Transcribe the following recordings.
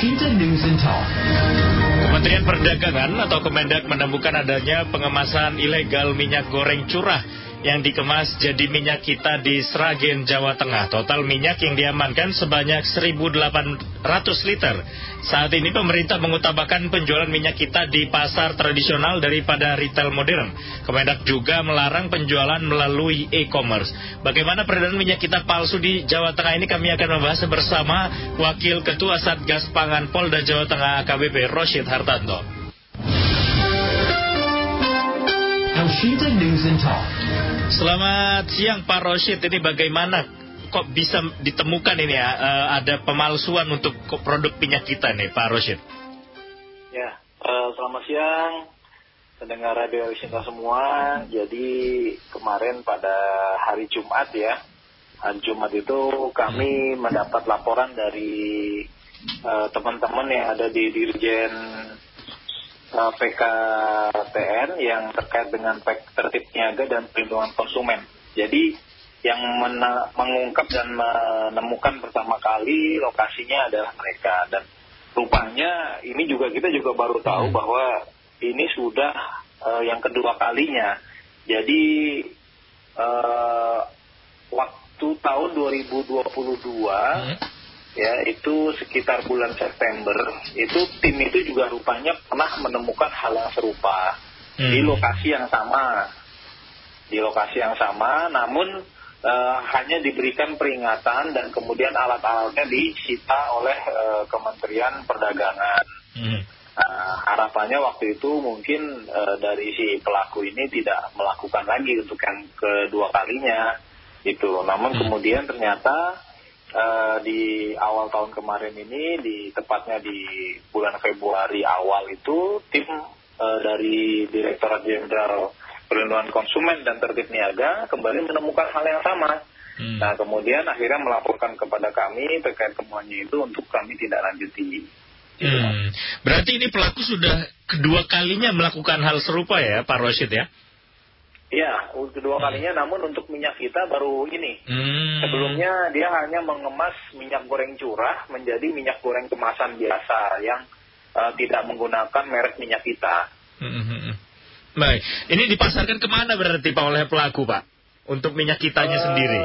Washington News and Talk. Kementerian Perdagangan atau Kemendak menemukan adanya pengemasan ilegal minyak goreng curah yang dikemas jadi minyak kita di Sragen, Jawa Tengah. Total minyak yang diamankan sebanyak 1.800 liter. Saat ini pemerintah mengutamakan penjualan minyak kita di pasar tradisional daripada retail modern. Kemendak juga melarang penjualan melalui e-commerce. Bagaimana peredaran minyak kita palsu di Jawa Tengah ini kami akan membahas bersama Wakil Ketua Satgas Pangan Polda Jawa Tengah AKBP Roshid Hartanto. Washington News and Talk. Selamat siang Pak Roshid, ini bagaimana kok bisa ditemukan ini ya uh, ada pemalsuan untuk produk minyak kita nih Pak Roshid? Ya, uh, selamat siang pendengar radio Sinta semua. Jadi kemarin pada hari Jumat ya, hari Jumat itu kami mendapat laporan dari teman-teman uh, yang ada di Dirjen PKTN yang terkait dengan tertib niaga dan perlindungan konsumen. Jadi yang mengungkap dan menemukan pertama kali lokasinya adalah mereka dan rupanya ini juga kita juga baru tahu hmm. bahwa ini sudah uh, yang kedua kalinya jadi uh, waktu tahun 2022 hmm. Ya itu sekitar bulan September itu tim itu juga rupanya pernah menemukan hal yang serupa hmm. di lokasi yang sama di lokasi yang sama namun uh, hanya diberikan peringatan dan kemudian alat-alatnya disita oleh uh, Kementerian Perdagangan. Hmm. Uh, harapannya waktu itu mungkin uh, dari si pelaku ini tidak melakukan lagi untuk yang kedua kalinya itu. Namun hmm. kemudian ternyata uh, di awal tahun kemarin ini, di tepatnya di bulan Februari awal itu tim uh, dari Direktorat Jenderal perlindungan konsumen dan tertib niaga kembali menemukan hal yang sama. Hmm. Nah kemudian akhirnya melaporkan kepada kami terkait temuannya itu untuk kami tidak lanjuti. Hmm. Berarti ini pelaku sudah kedua kalinya melakukan hal serupa ya Pak Roshid ya? Iya, kedua hmm. kalinya namun untuk minyak kita baru ini. Hmm. Sebelumnya dia hanya mengemas minyak goreng curah menjadi minyak goreng kemasan biasa yang uh, tidak menggunakan merek minyak kita. Hmm. hmm, hmm. Baik, ini dipasarkan ke mana berarti Pak oleh pelaku Pak? Untuk minyak kitanya uh, sendiri?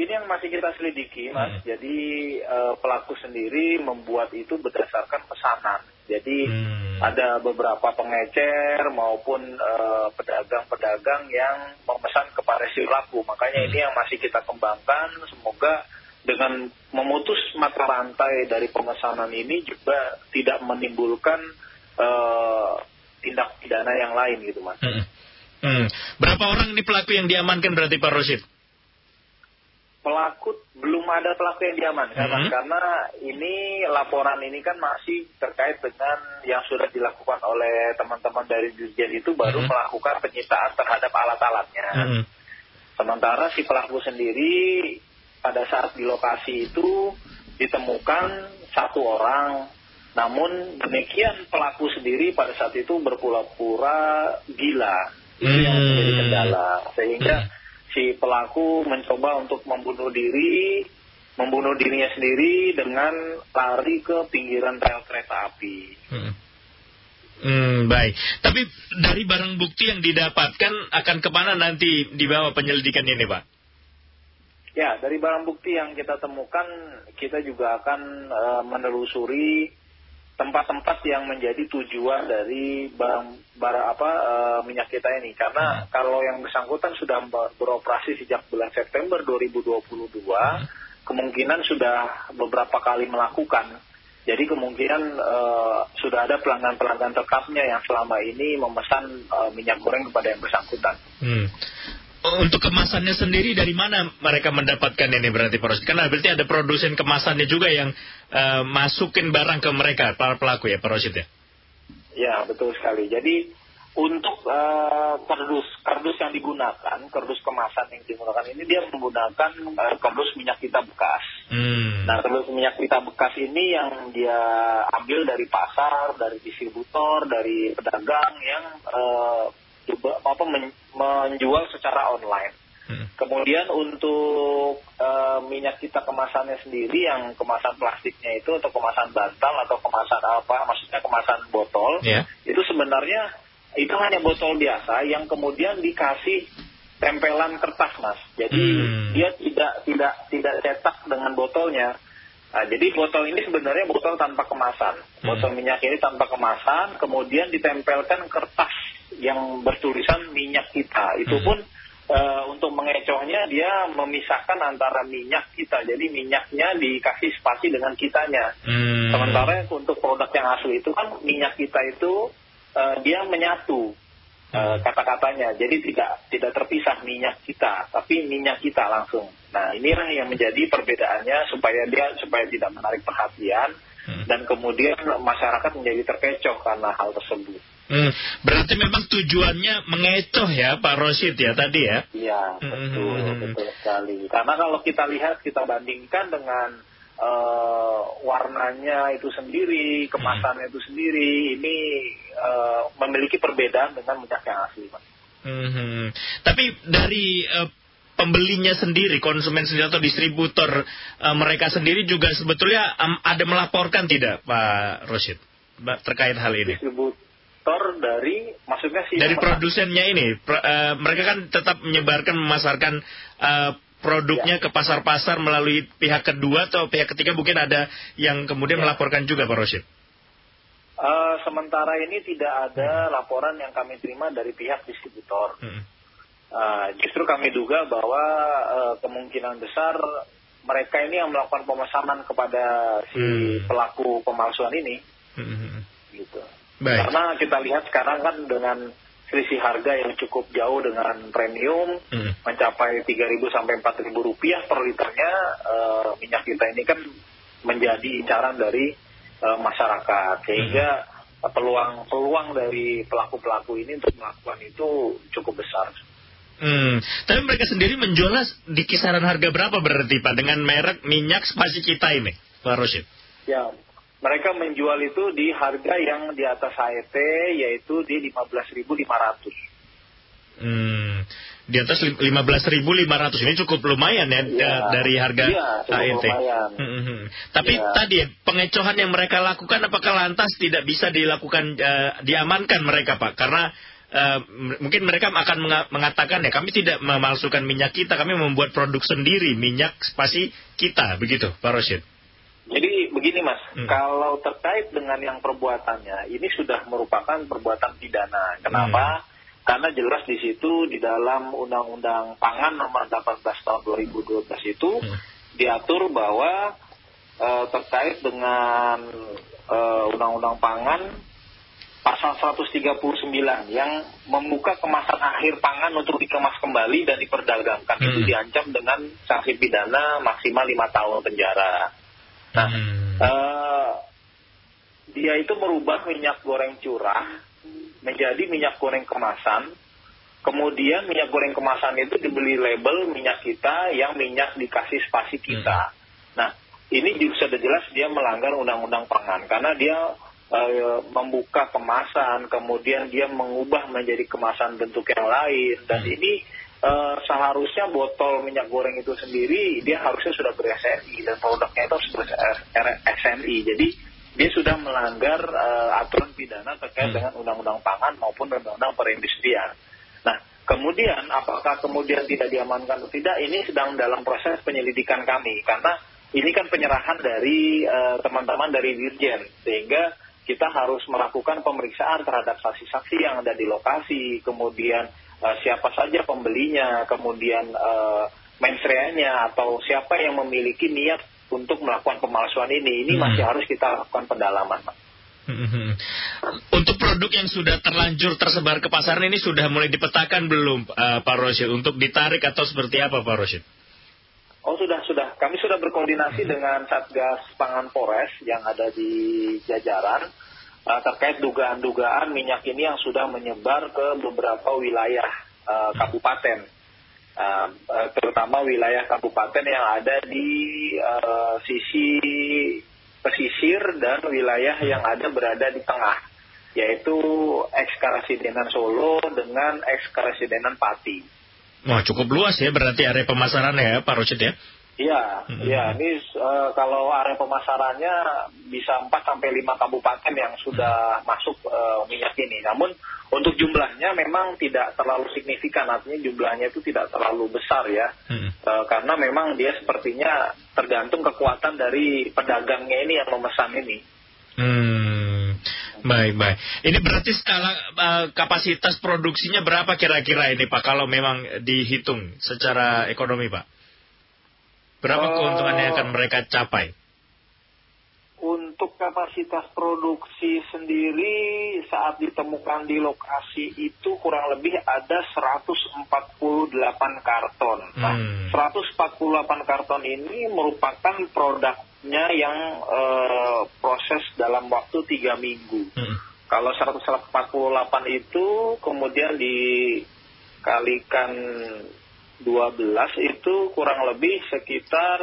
Ini yang masih kita selidiki Mas. Hmm. Jadi uh, pelaku sendiri membuat itu berdasarkan pesanan. Jadi hmm. ada beberapa pengecer maupun eh, pedagang-pedagang uh, yang memesan kepada si pelaku. Makanya hmm. ini yang masih kita kembangkan. Semoga dengan memutus mata rantai dari pemesanan ini juga tidak menimbulkan uh, tindak pidana yang lain gitu mas. Hmm. Hmm. Berapa orang ini pelaku yang diamankan berarti Pak Rosid? Pelaku belum ada pelaku yang diamankan hmm. karena ini laporan ini kan masih terkait dengan yang sudah dilakukan oleh teman-teman dari Dirjen itu baru hmm. melakukan penyitaan terhadap alat-alatnya. Hmm. Sementara si pelaku sendiri pada saat di lokasi itu ditemukan satu orang namun demikian pelaku sendiri pada saat itu berpura-pura gila. Itu yang hmm. menjadi kendala. Sehingga hmm. Si pelaku mencoba untuk membunuh diri, membunuh dirinya sendiri dengan lari ke pinggiran rel kereta api. Hmm. Hmm, baik. Tapi dari barang bukti yang didapatkan akan ke mana nanti dibawa penyelidikan ini, Pak? Ya, dari barang bukti yang kita temukan, kita juga akan uh, menelusuri tempat-tempat yang menjadi tujuan dari barang, barang apa uh, minyak kita ini karena hmm. kalau yang bersangkutan sudah beroperasi sejak bulan September 2022 hmm. kemungkinan sudah beberapa kali melakukan jadi kemungkinan uh, sudah ada pelanggan-pelanggan tetapnya yang selama ini memesan uh, minyak goreng kepada yang bersangkutan. Hmm. Oh, untuk kemasannya sendiri dari mana mereka mendapatkan ini berarti Pak Karena berarti ada produsen kemasannya juga yang uh, masukin barang ke mereka para pelaku ya Pak Rosid ya? Ya betul sekali. Jadi untuk uh, kardus kardus yang digunakan kardus kemasan yang digunakan ini dia menggunakan uh, kardus minyak kita bekas. Hmm. Nah kardus minyak kita bekas ini yang dia ambil dari pasar, dari distributor, dari pedagang yang uh, apa menjual secara online. Hmm. Kemudian untuk eh, minyak kita kemasannya sendiri yang kemasan plastiknya itu atau kemasan bantal atau kemasan apa, maksudnya kemasan botol, Ya. itu sebenarnya itu hanya botol biasa yang kemudian dikasih tempelan kertas mas. Jadi Hmm. dia tidak tidak tidak cetak dengan botolnya. Nah, jadi botol ini sebenarnya botol tanpa kemasan. Hmm. Botol minyak ini tanpa kemasan, kemudian ditempelkan kertas yang bertulisan minyak kita. Itu Hmm. pun untuk mengecohnya dia memisahkan antara minyak kita. Jadi minyaknya dikasih spasi dengan kitanya. Hmm. Sementara untuk produk yang asli itu kan minyak kita itu eh, dia menyatu eh, Hmm. kata-katanya. Jadi tidak tidak terpisah minyak kita, tapi minyak kita langsung. Nah inilah yang menjadi perbedaannya supaya dia supaya tidak menarik perhatian Hmm. dan kemudian masyarakat menjadi terkecoh karena hal tersebut. Hmm, berarti memang tujuannya mengecoh ya Pak Rosid ya tadi ya. Iya, betul, Hmm. betul sekali. Karena kalau kita lihat, kita bandingkan dengan eh, warnanya itu sendiri, kemasannya itu sendiri, ini eh, memiliki perbedaan dengan minyak yang asli, Pak. Hmm, Tapi dari eh, pembelinya sendiri, konsumen sendiri atau distributor eh, mereka sendiri juga sebetulnya am- ada melaporkan tidak Pak Rosid terkait hal ini? Dari, maksudnya sih Dari produsennya ini, pro- eh, mereka kan tetap menyebarkan, memasarkan eh, produknya ke pasar-pasar melalui pihak kedua atau pihak ketiga mungkin ada yang kemudian Ya. melaporkan juga Pak Rosid. Eh, sementara ini tidak ada laporan yang kami terima dari pihak distributor. Hmm. Eh, justru kami duga bahwa eh, kemungkinan besar mereka ini yang melakukan pemesanan kepada si Hmm. pelaku pemalsuan ini, Hmm. Baik. Karena kita lihat sekarang kan dengan selisih harga yang cukup jauh dengan premium Hmm. mencapai 3.000 sampai 4.000 rupiah per liternya eh, minyak kita ini kan menjadi incaran dari eh, masyarakat sehingga eh, peluang peluang dari pelaku pelaku ini untuk melakukan itu cukup besar. Hmm. Tapi mereka sendiri menjualnya di kisaran harga berapa berarti Pak dengan merek minyak spasi kita ini, Pak Rosid? Ya, mereka menjual itu di harga yang di atas HET yaitu di 15.500. Hmm. Di atas lim- 15.500 ini cukup lumayan ya, eh, dari harga Iya, cukup HET. lumayan. Hmm, hmm, hmm. Tapi Iya. tadi ya, pengecohan yang mereka lakukan apakah lantas tidak bisa dilakukan eh, diamankan mereka Pak? Karena m- mungkin mereka akan menga- mengatakan ya kami tidak memalsukan minyak kita, kami membuat produk sendiri minyak spasi kita, begitu Pak Rosid? Jadi begini mas, Hmm. kalau terkait dengan yang perbuatannya, ini sudah merupakan perbuatan pidana. Kenapa? Karena jelas di situ di dalam Undang-Undang Pangan Nomor 18 Tahun 2012 itu Hmm. diatur bahwa eh, terkait dengan eh, Undang-Undang Pangan pasal 139 yang membuka kemasan akhir pangan untuk dikemas kembali dan diperdagangkan itu Hmm. diancam dengan sanksi pidana maksimal lima tahun penjara. Nah, Hmm. eh, dia itu merubah minyak goreng curah menjadi minyak goreng kemasan. Kemudian minyak goreng kemasan itu dibeli label minyak kita yang minyak dikasih spasi kita. Nah, ini juga sudah jelas dia melanggar undang-undang pangan karena dia eh, membuka kemasan, kemudian dia mengubah menjadi kemasan bentuk yang lain dan Hmm. ini eh, seharusnya botol minyak goreng itu sendiri dia harusnya sudah ber-SNI dan produknya itu harus ber-SNI. Jadi dia sudah melanggar eh, aturan pidana terkait Hmm. dengan undang-undang pangan maupun undang-undang perindustrian. Nah, kemudian apakah kemudian tidak diamankan atau tidak ini sedang dalam proses penyelidikan kami karena ini kan penyerahan dari eh, teman-teman dari Dirjen sehingga kita harus melakukan pemeriksaan terhadap saksi-saksi yang ada di lokasi, kemudian siapa saja pembelinya, kemudian eh, mensreanya atau siapa yang memiliki niat untuk melakukan pemalsuan ini. Ini Hmm. masih harus kita lakukan pendalaman, Pak. Mhm. Untuk produk yang sudah terlanjur tersebar ke pasaran ini sudah mulai dipetakan belum eh, Pak Rosyid untuk ditarik atau seperti apa Pak Rosyid? Oh sudah sudah, kami sudah berkoordinasi dengan Satgas Pangan Polres yang ada di Jajaran uh, terkait dugaan-dugaan minyak ini yang sudah menyebar ke beberapa wilayah uh, kabupaten, uh, terutama wilayah kabupaten yang ada di sisi pesisir dan wilayah yang ada berada di tengah, yaitu eks Karasidenan Solo dengan eks Karasidenan Pati. Wah cukup luas ya berarti area pemasarannya ya Pak Rochid ya? Iya, Hmm. iya. Ini uh, kalau area pemasarannya bisa 4 sampai 5 kabupaten yang sudah masuk uh, minyak ini. Namun untuk jumlahnya memang tidak terlalu signifikan, artinya jumlahnya itu tidak terlalu besar ya. Hmm. Uh, karena memang dia sepertinya tergantung kekuatan dari pedagangnya ini yang memesan ini. Hmm, baik baik. Ini berarti skala uh, kapasitas produksinya berapa kira-kira ini Pak? Kalau memang dihitung secara ekonomi Pak, berapa Eh, keuntungan yang akan mereka capai? Untuk kapasitas produksi sendiri saat ditemukan di lokasi itu kurang lebih ada 148 karton. Nah, Hmm. 148 karton ini merupakan produknya yang eh, proses dalam waktu tiga minggu. Hmm. Kalau 148 itu kemudian dikalikan 12 itu kurang lebih sekitar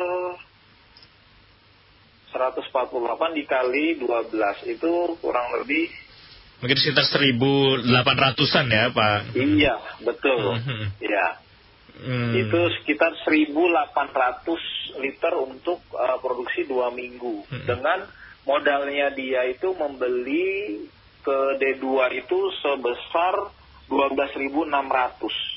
148 dikali 12 itu kurang lebih Mungkin sekitar 1.800an ya Pak? iya betul Mhm. ya Hmm. itu sekitar 1.800 liter untuk uh, produksi dua minggu Mhm. dengan modalnya dia itu membeli ke D2 itu sebesar 12.600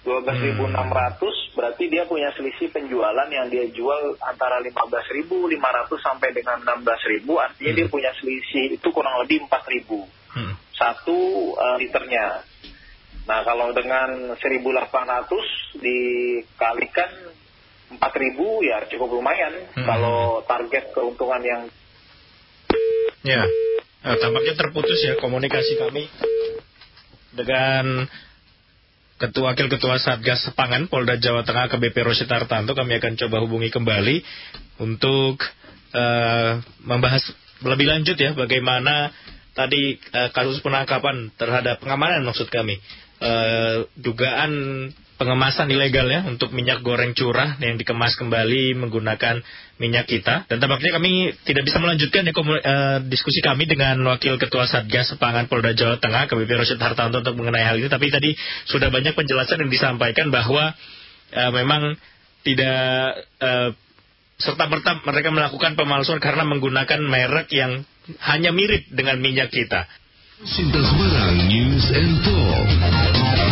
12.600 berarti dia punya selisih penjualan yang dia jual antara 15.500 sampai dengan 16.000 artinya dia punya selisih itu kurang lebih 4.000 Hmm. satu uh, liternya. Nah kalau dengan 1.800 dikalikan 4.000 ya cukup lumayan Hmm. kalau target keuntungan yang Ya, Eh, tampaknya terputus ya komunikasi kami dengan Ketua Wakil Ketua Satgas Pangan Polda Jawa Tengah KBP Rosyid Hartanto. Kami akan coba hubungi kembali untuk eh, membahas lebih lanjut ya bagaimana tadi eh, kasus penangkapan terhadap pengamanan maksud kami Eh, dugaan pengemasan ilegal ya untuk minyak goreng curah yang dikemas kembali menggunakan minyak kita dan tampaknya kami tidak bisa melanjutkan ya komu- eh, diskusi kami dengan Wakil Ketua Satgas Pangan Polda Jawa Tengah KBP Rosyid Hartanto untuk mengenai hal ini tapi tadi sudah banyak penjelasan yang disampaikan bahwa eh, memang tidak eh, serta merta mereka melakukan pemalsuan karena menggunakan merek yang hanya mirip dengan minyak kita. Sinta Semarang News and Talk.